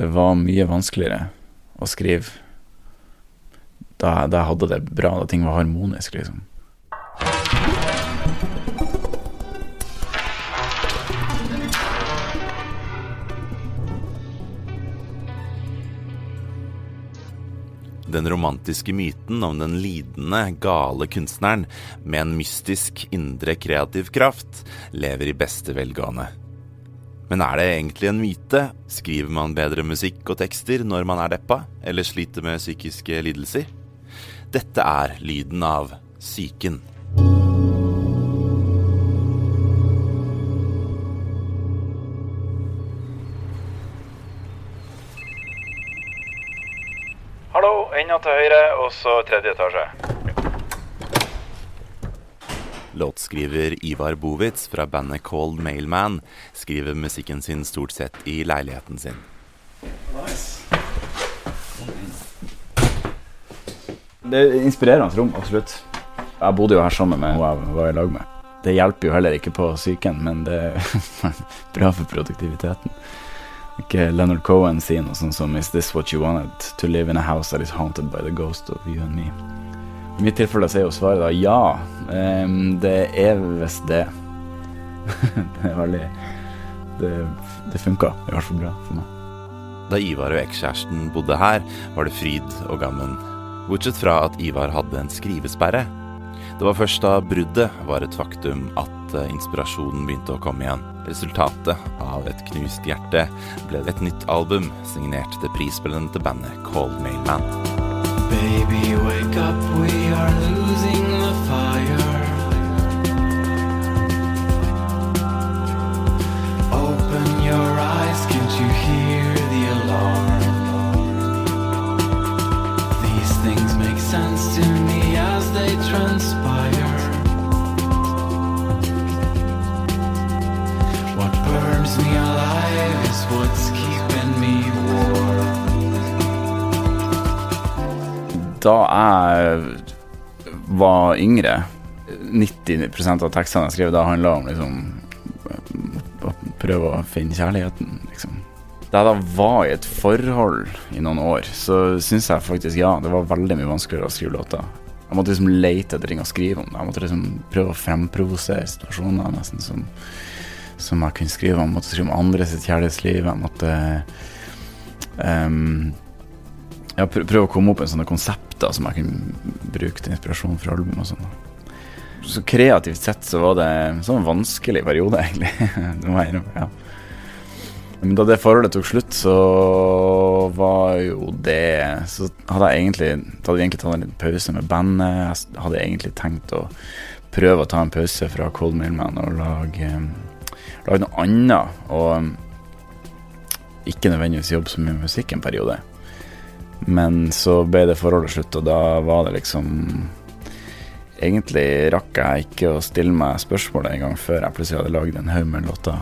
Det var mye vanskeligere å skrive da, da jeg hadde det bra, da ting var harmonisk, liksom. Den romantiske myten om den lidende, gale kunstneren med en mystisk indre kreativ kraft lever i beste velgående. Men er det egentlig en myte? Skriver man bedre musikk og tekster når man er deppa, eller sliter med psykiske lidelser? Dette er lyden av psyken. Hallo, enda til høyre, og så tredje etasje. Låtskriver Ivar Bovitz fra bandet Cold Mailman skriver musikken sin stort sett i leiligheten sin. Det er inspirerende rom, absolutt. Jeg bodde jo her sammen med hun jeg var i lag med. Det hjelper jo heller ikke på psyken, men det er bra for produktiviteten. Ikke Leonard Cohen sier noe sånt som Is this what you wanted? To live in a house that is haunted by the ghost of you and me. I mitt tilfelle så er jo svaret da ja. Um, det er visst det. det er veldig Det, det funka i hvert fall bra for meg. Da Ivar og ekskjæresten bodde her, var det fryd og gammen. Bortsett fra at Ivar hadde en skrivesperre. Det var først da bruddet var et faktum at eh, inspirasjonen begynte å komme igjen. Resultatet av et knust hjerte ble et nytt album signert det prisbelønte bandet Cold Mailman. Baby, wake up, we are losing the fire. Open your eyes, can't you hear the alarm? These things make sense to me as they transpire. What burns me alive is what's Da jeg var yngre 90% av tekstene jeg skrev da handla om liksom å prøve å finne kjærligheten, liksom. Da jeg da var i et forhold i noen år, så syns jeg faktisk ja, det var veldig mye vanskeligere å skrive låter. Jeg måtte liksom lete etter ting å skrive om. Jeg måtte liksom prøve å fremprovosere situasjoner nesten som, som jeg kunne skrive om. Jeg måtte skrive om andre sitt kjærlighetsliv. Jeg måtte ehm, ja, pr prøve å komme opp med sånne konsepter som jeg kunne bruke til inspirasjon for album og sånn. Så kreativt sett så var det en sånn vanskelig periode, egentlig. det må jeg ja. Men da det forholdet tok slutt, så var jo det Så hadde jeg egentlig hadde vi egentlig tatt en liten pause med bandet. Jeg hadde egentlig tenkt å prøve å ta en pause fra Cold Mailman og lage, lage noe annet. Og ikke nødvendigvis jobbe så mye med musikk en periode. Men så ble det forholdet slutt, og da var det liksom Egentlig rakk jeg ikke å stille meg spørsmålet engang før jeg plutselig hadde lagd en haug med låter.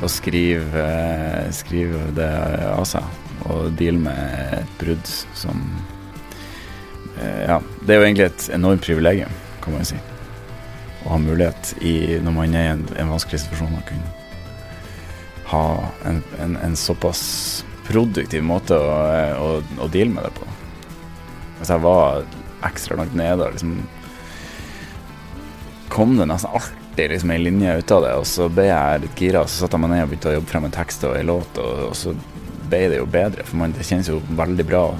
Å skrive, eh, skrive det av seg og deale med et brudd som eh, Ja, det er jo egentlig et enormt privilegium, kan man si. Å ha mulighet i, når man er i en, en vanskelig situasjon, å kunne ha en, en, en såpass produktiv måte å, å, å deale med det på. Hvis jeg var ekstra langt nede og liksom kom det nesten alltid liksom ei linje ut av det, og så ble jeg litt gira, så satte jeg meg ned og begynte å jobbe frem en tekst og ei låt, og, og så ble det jo bedre, for man, det kjennes jo veldig bra å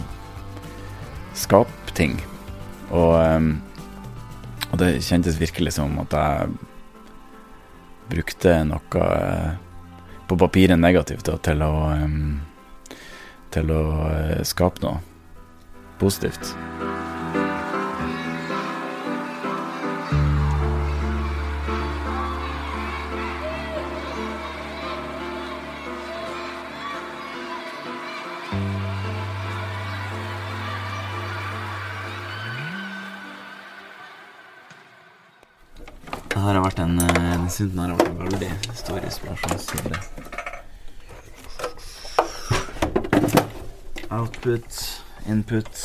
skape ting. Og, ehm, og det kjentes virkelig som at jeg brukte noe eh, på papiret negativt da, til å ehm, til å eh, skape noe positivt. Den synten her har vært en veldig stor inspirasjonskilde. Output, input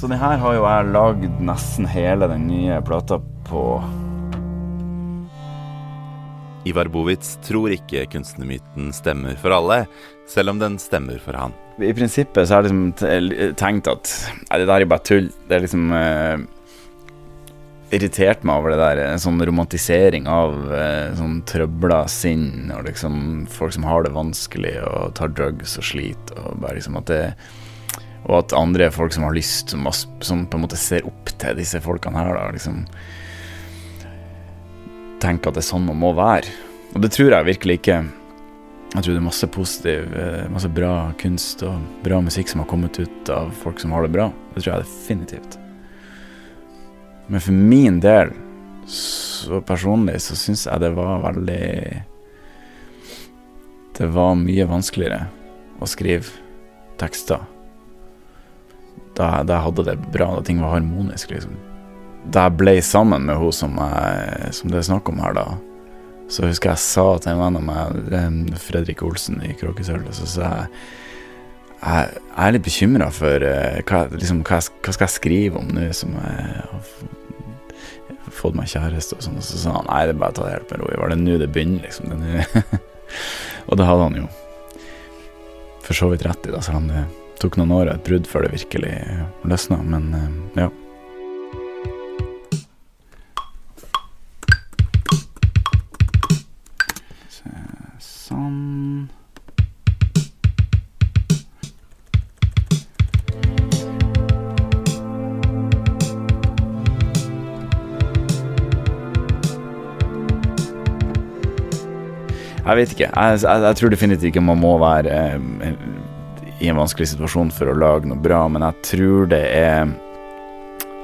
Så den her har jo jeg lagd nesten hele den nye plata på Ivar Bovitz tror ikke kunstnermyten stemmer for alle, selv om den stemmer for han. I prinsippet så har jeg liksom tenkt at Nei, det der er bare tull. Det er liksom eh, Irritert meg over det der. En sånn romantisering av eh, sånn trøbla sinn og liksom folk som har det vanskelig og tar drugs og sliter og bare liksom at det Og at andre folk som har lyst, som, som på en måte ser opp til disse folkene her, da, liksom Tenker at det er sånn man må være. Og det tror jeg virkelig ikke. Jeg tror det er masse positiv, eh, masse bra kunst og bra musikk som har kommet ut av folk som har det bra. Det tror jeg definitivt. Men for min del, så personlig, så syns jeg det var veldig Det var mye vanskeligere å skrive tekster da, da jeg hadde det bra, da ting var harmonisk, liksom. Da jeg ble sammen med hun som, jeg, som det er snakk om her, da, så husker jeg sa til en venn av meg, Fredrik Olsen i Kråkesølvet, så sa jeg jeg, er litt bekymra for uh, hva, liksom, hva, hva skal jeg skrive om nå som jeg fått meg kjæreste og sånn. Og så sa han nei, det er bare å ta det helt med ro. Var det nå det begynner, liksom? Det og det hadde han jo for så vidt rett i, da, selv om det tok noen år og et brudd før det virkelig løsna. Men eh, ja. Jeg vet ikke. Jeg, jeg, jeg tror definitivt ikke man må være eh, i en vanskelig situasjon for å lage noe bra, men jeg tror det er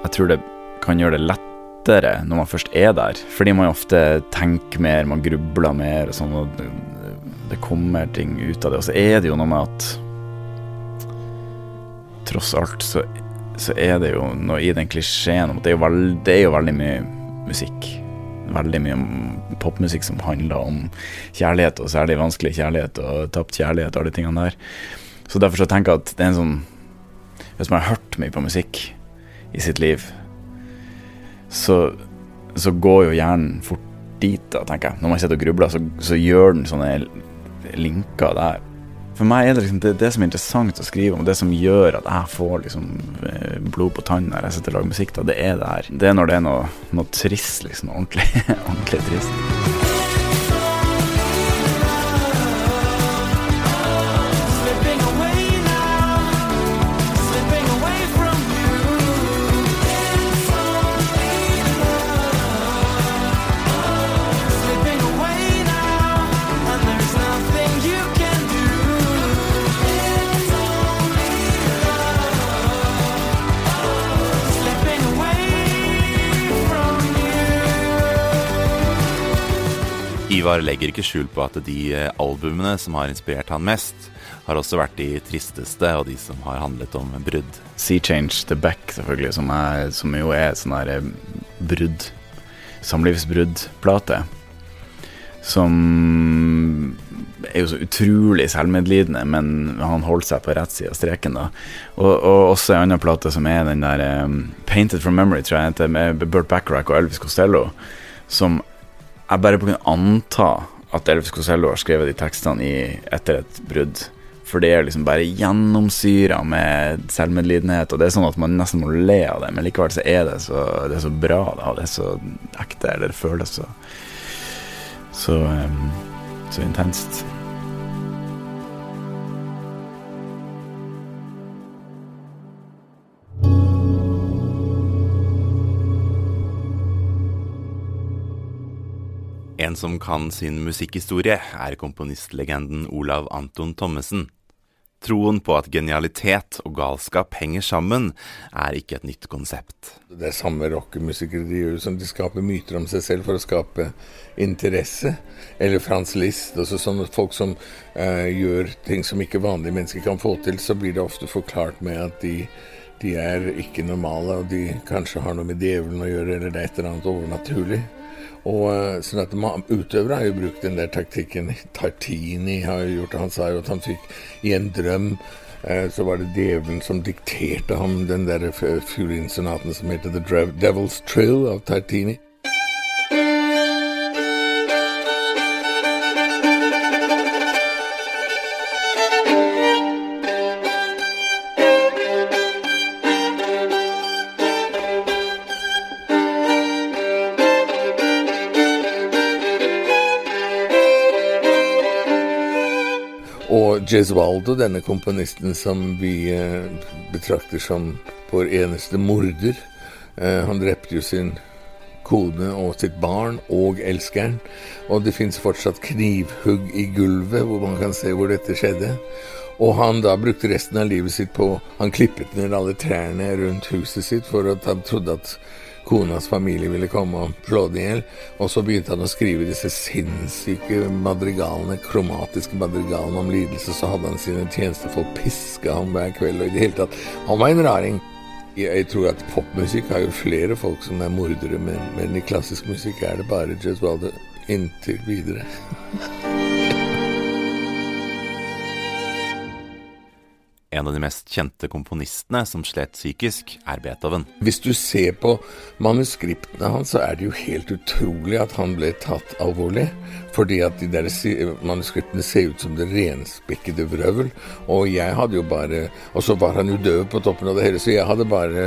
Jeg tror det kan gjøre det lettere når man først er der, fordi man ofte tenker mer, man grubler mer og sånn, og det, kommer ting ut av det. Og så er det jo noe med at tross alt så, så er det jo noe i den klisjeen om at det er jo veldig mye musikk. Veldig mye popmusikk som handler om kjærlighet, og særlig vanskelig kjærlighet og tapt kjærlighet og alle de tingene der. Så derfor så tenker jeg at det er en sånn Hvis man har hørt mye på musikk i sitt liv, så, så går jo hjernen fort dit, da, tenker jeg. Når man sitter og grubler, så, så gjør den sånne linker der. For meg er det liksom det, det som er interessant å skrive om, det som gjør at jeg får liksom eh, blod på tann når jeg sitter og lager musikk, da, det er det her. Det er når det er noe, noe trist, liksom. Ordentlig, ordentlig trist. Ivar legger ikke skjul på at de eh, albumene som har inspirert han mest, har også vært de tristeste og de som har handlet om brudd. Sea Change The Back, selvfølgelig, som, er, som jo er sånn her brudd brudd Samlivsbruddplate. Som er jo så utrolig selvmedlidende, men han holdt seg på rett side av streken, da. Og, og også en annen plate som er den der um, Painted from Memory, tror jeg heter, med Burt Bacharach og Elvis Costello, som jeg bare kunne anta at Elvis Cosello har skrevet de tekstene i, etter et brudd. For det er liksom bare gjennomsyra med selvmedlidenhet, og det er sånn at man nesten må le av det, men likevel så er det så, det er så bra, da, det er så ekte, eller det føles så så, um, så intenst. Som kan sin musikkhistorie, er komponistlegenden Olav Anton Thommessen. Troen på at genialitet og galskap henger sammen, er ikke et nytt konsept. Det er samme rockemusikere de gjør som de skaper myter om seg selv for å skape interesse. Eller Frans List. Altså sånne folk som eh, gjør ting som ikke vanlige mennesker kan få til. Så blir det ofte forklart med at de de er ikke normale, og de kanskje har noe med djevelen å gjøre, eller det er et eller annet overnaturlig. Og eh, sånn at Utøvere har jo brukt den der taktikken. Tartini har jo gjort det. Han sa jo at han fikk i en drøm eh, så var det djevelen som dikterte ham den der f- fiolinsonaten som heter The Devil's Trill av Tartini. Gesualdo, denne komponisten som vi eh, betrakter som vår eneste morder, eh, han drepte jo sin kone og sitt barn og elskeren. Og det fins fortsatt knivhugg i gulvet hvor man kan se hvor dette skjedde. Og han da brukte resten av livet sitt på Han klippet ned alle trærne rundt huset sitt for at han trodde at konas familie ville komme og slå det i hjel. Og så begynte han å skrive disse sinnssyke madrigalene, kromatiske madrigalene om lidelse. Så hadde han sine tjenestefolk piska ham hver kveld, og i det hele tatt Han var en raring. Jeg, tror at popmusikk har jo flere folk som er mordere, men, men i klassisk musikk er det bare Gesualdo inntil videre. En av de mest kjente komponistene som slet psykisk, er Beethoven. Hvis du ser på manuskriptene hans, så er det jo helt utrolig at han ble tatt alvorlig. Fordi at de der manuskriptene ser ut som det renspikkede vrøvl. Og jeg hadde jo bare Og så var han jo død på toppen av det hele, så jeg hadde bare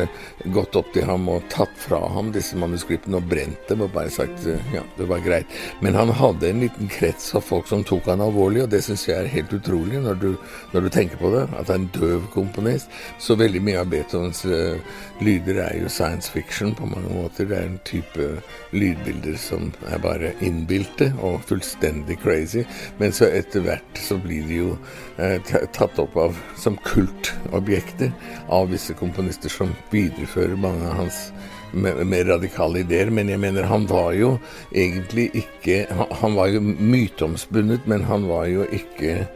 gått opp til ham og tatt fra ham disse manuskriptene og brent dem og bare sagt eh, ja, det var greit. Men han hadde en liten krets av folk som tok han alvorlig, og det syns jeg er helt utrolig når du, når du tenker på det. At han en døv komponist. Så veldig mye av Beethovens uh, lyder er jo science fiction på mange måter. Det er en type lydbilder som er bare innbilte og fullstendig crazy. Men så etter hvert så blir de jo uh, tatt opp av som kultobjekter av visse komponister som viderefører mange av hans me- mer radikale ideer, men jeg mener han var jo egentlig ikke Han, var jo myteomspunnet, men han var jo ikke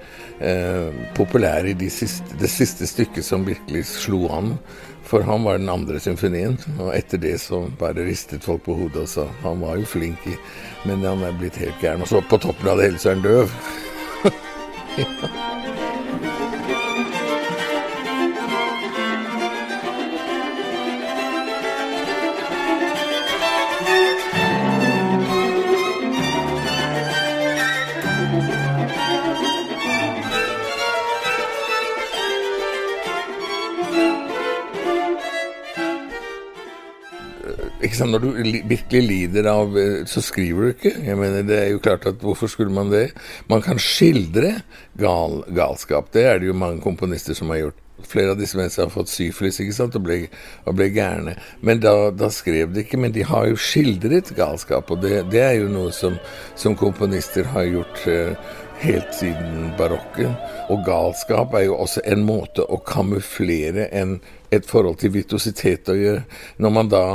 populær i de siste, det siste stykket som virkelig slo an. For han var den andre symfonien, og etter det så bare ristet folk på hodet og sa han var jo flink i Men han er blitt helt gæren. Og så på toppen av det hele så er han døv. ikke sant, Når du virkelig lider av eh, Så skriver du ikke. Jeg mener, det er jo klart at Hvorfor skulle man det? Man kan skildre gal, galskap. Det er det jo mange komponister som har gjort. Flere av disse menneskene har fått syflis ikke sant, og ble, ble gærne. Men da, da skrev de ikke. Men de har jo skildret galskap, og det, det er jo noe som, som komponister har gjort eh, helt siden barokken. Og galskap er jo også en måte å kamuflere en, et forhold til virtuositet å gjøre. Når man da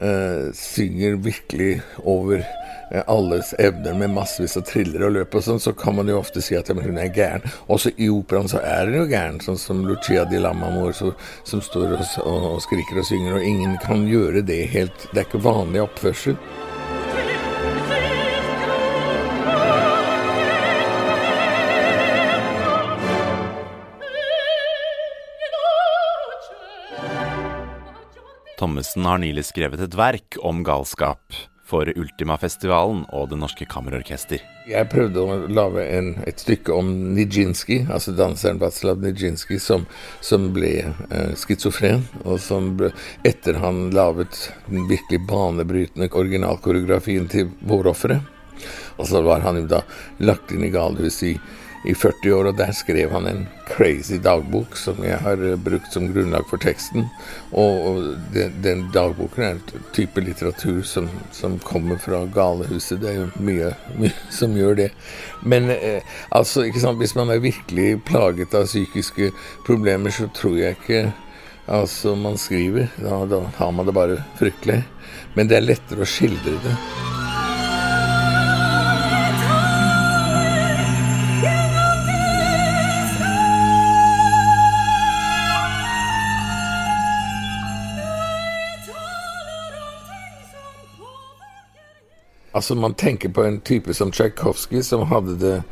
eh, synger virkelig over eh, alles evner med massevis av triller og løp og sånn, så kan man jo ofte si at hun er gæren. Også i operaen så er hun jo gæren, sånn som Lucia di Lammermoor som står og, og skriker og synger, og ingen kan gjøre det helt Det er ikke vanlig oppførsel. Thommessen har nylig skrevet et verk om galskap for Ultimafestivalen og Det Norske Kammerorkester. Jeg prøvde å lage et stykke om Nijinsky, altså danseren Vatslav Nijinsky, som, som ble eh, schizofren, og som ble, etter han laget den virkelig banebrytende originalkoreografien til Vårofferet. Og så var han jo da lagt inn i galehuset. i, i 40 år, og der skrev han en crazy dagbok som jeg har eh, brukt som grunnlag for teksten. Og, den, den dagboken er en type litteratur som, som kommer fra galehuset. Det er jo mye, mye som gjør det. Men eh, altså, ikke sant, hvis man er virkelig plaget av psykiske problemer, så tror jeg ikke altså man skriver. Da, da har man det bare fryktelig. Men det er lettere å skildre det. Altså, man tenker på en type som Tsjajkovskij, som hadde det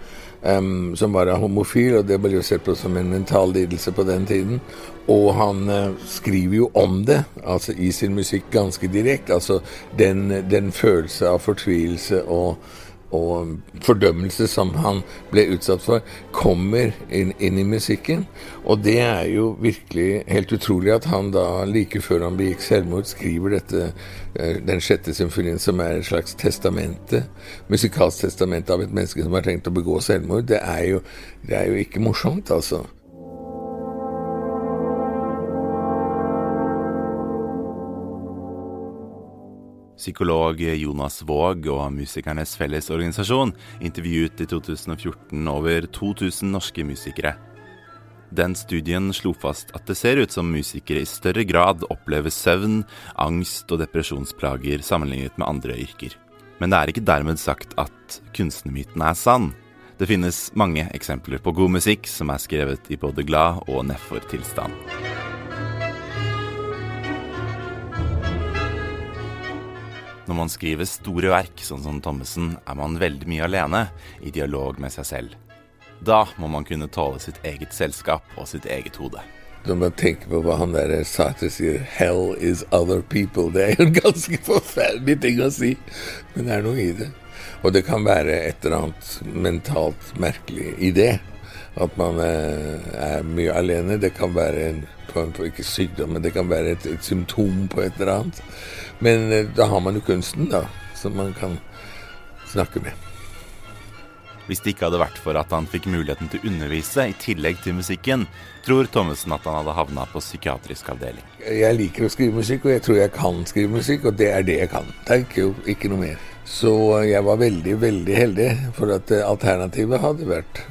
um, Som var homofil, og det ble jo sett på som en mental lidelse på den tiden. Og han uh, skriver jo om det, altså i sin musikk ganske direkte. Altså den, den følelse av fortvilelse og, og fordømmelse som han ble utsatt for, kommer inn, inn i musikken. Og det er jo virkelig helt utrolig at han da, like før han begikk selvmord, skriver dette, eh, den sjette symfonien, som er et slags testamente, musikalsk testamente av et menneske som har tenkt å begå selvmord. Det er jo, det er jo ikke morsomt, altså. Psykolog Jonas Våg og Musikernes Fellesorganisasjon intervjuet i 2014 over 2000 norske musikere. Den studien slo fast at det ser ut som musikere i større grad opplever søvn, angst og depresjonsplager sammenlignet med andre yrker. Men det er ikke dermed sagt at kunstnermyten er sann. Det finnes mange eksempler på god musikk som er skrevet i både glad og nedfor tilstand. Når man skriver store verk, sånn som Thommessen, er man veldig mye alene, i dialog med seg selv. Da må man kunne tåle sitt eget selskap og sitt eget hode. Når man tenker på hva han der sa til sier 'Hell is other people', det er jo en ganske forferdelig ting å si, men det er noe i det. Og det kan være et eller annet mentalt merkelig i det. At man eh, er mye alene. Det kan være en form for ikke sykdom, men det kan være et, et symptom på et eller annet. Men eh, da har man jo kunsten, da, som man kan snakke med. Hvis det ikke hadde vært for at han fikk muligheten til å undervise i tillegg til musikken, tror Thommessen at han hadde havna på psykiatrisk avdeling. Jeg liker å skrive musikk, og jeg tror jeg kan skrive musikk, og det er det jeg kan. Det er ikke, ikke noe mer. Så jeg var veldig, veldig heldig, for at eh, alternativet hadde vært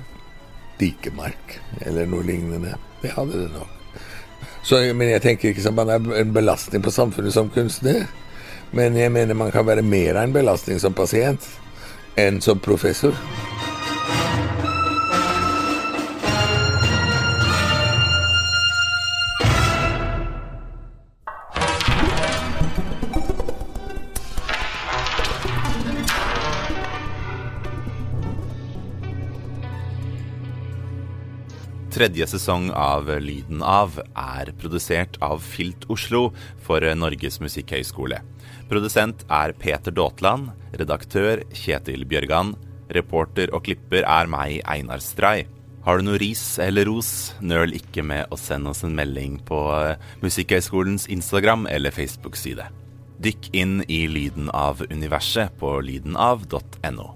dikemark, eller noe lignende. Det hadde det nok. Så, men jeg tenker ikke som man er en belastning på samfunnet som kunstner. Men jeg mener man kan være mer en belastning som pasient enn som professor. Tredje sesong av Lyden av er produsert av Filt Oslo for Norges musikkhøgskole. Produsent er Peter Daatland, redaktør Kjetil Bjørgan, reporter og klipper er meg, Einar Stray. Har du noe ris eller ros, nøl ikke med å sende oss en melding på eh, Musikkhøgskolens Instagram eller Facebook-side. Dykk inn i lyden av universet på lydenav.no.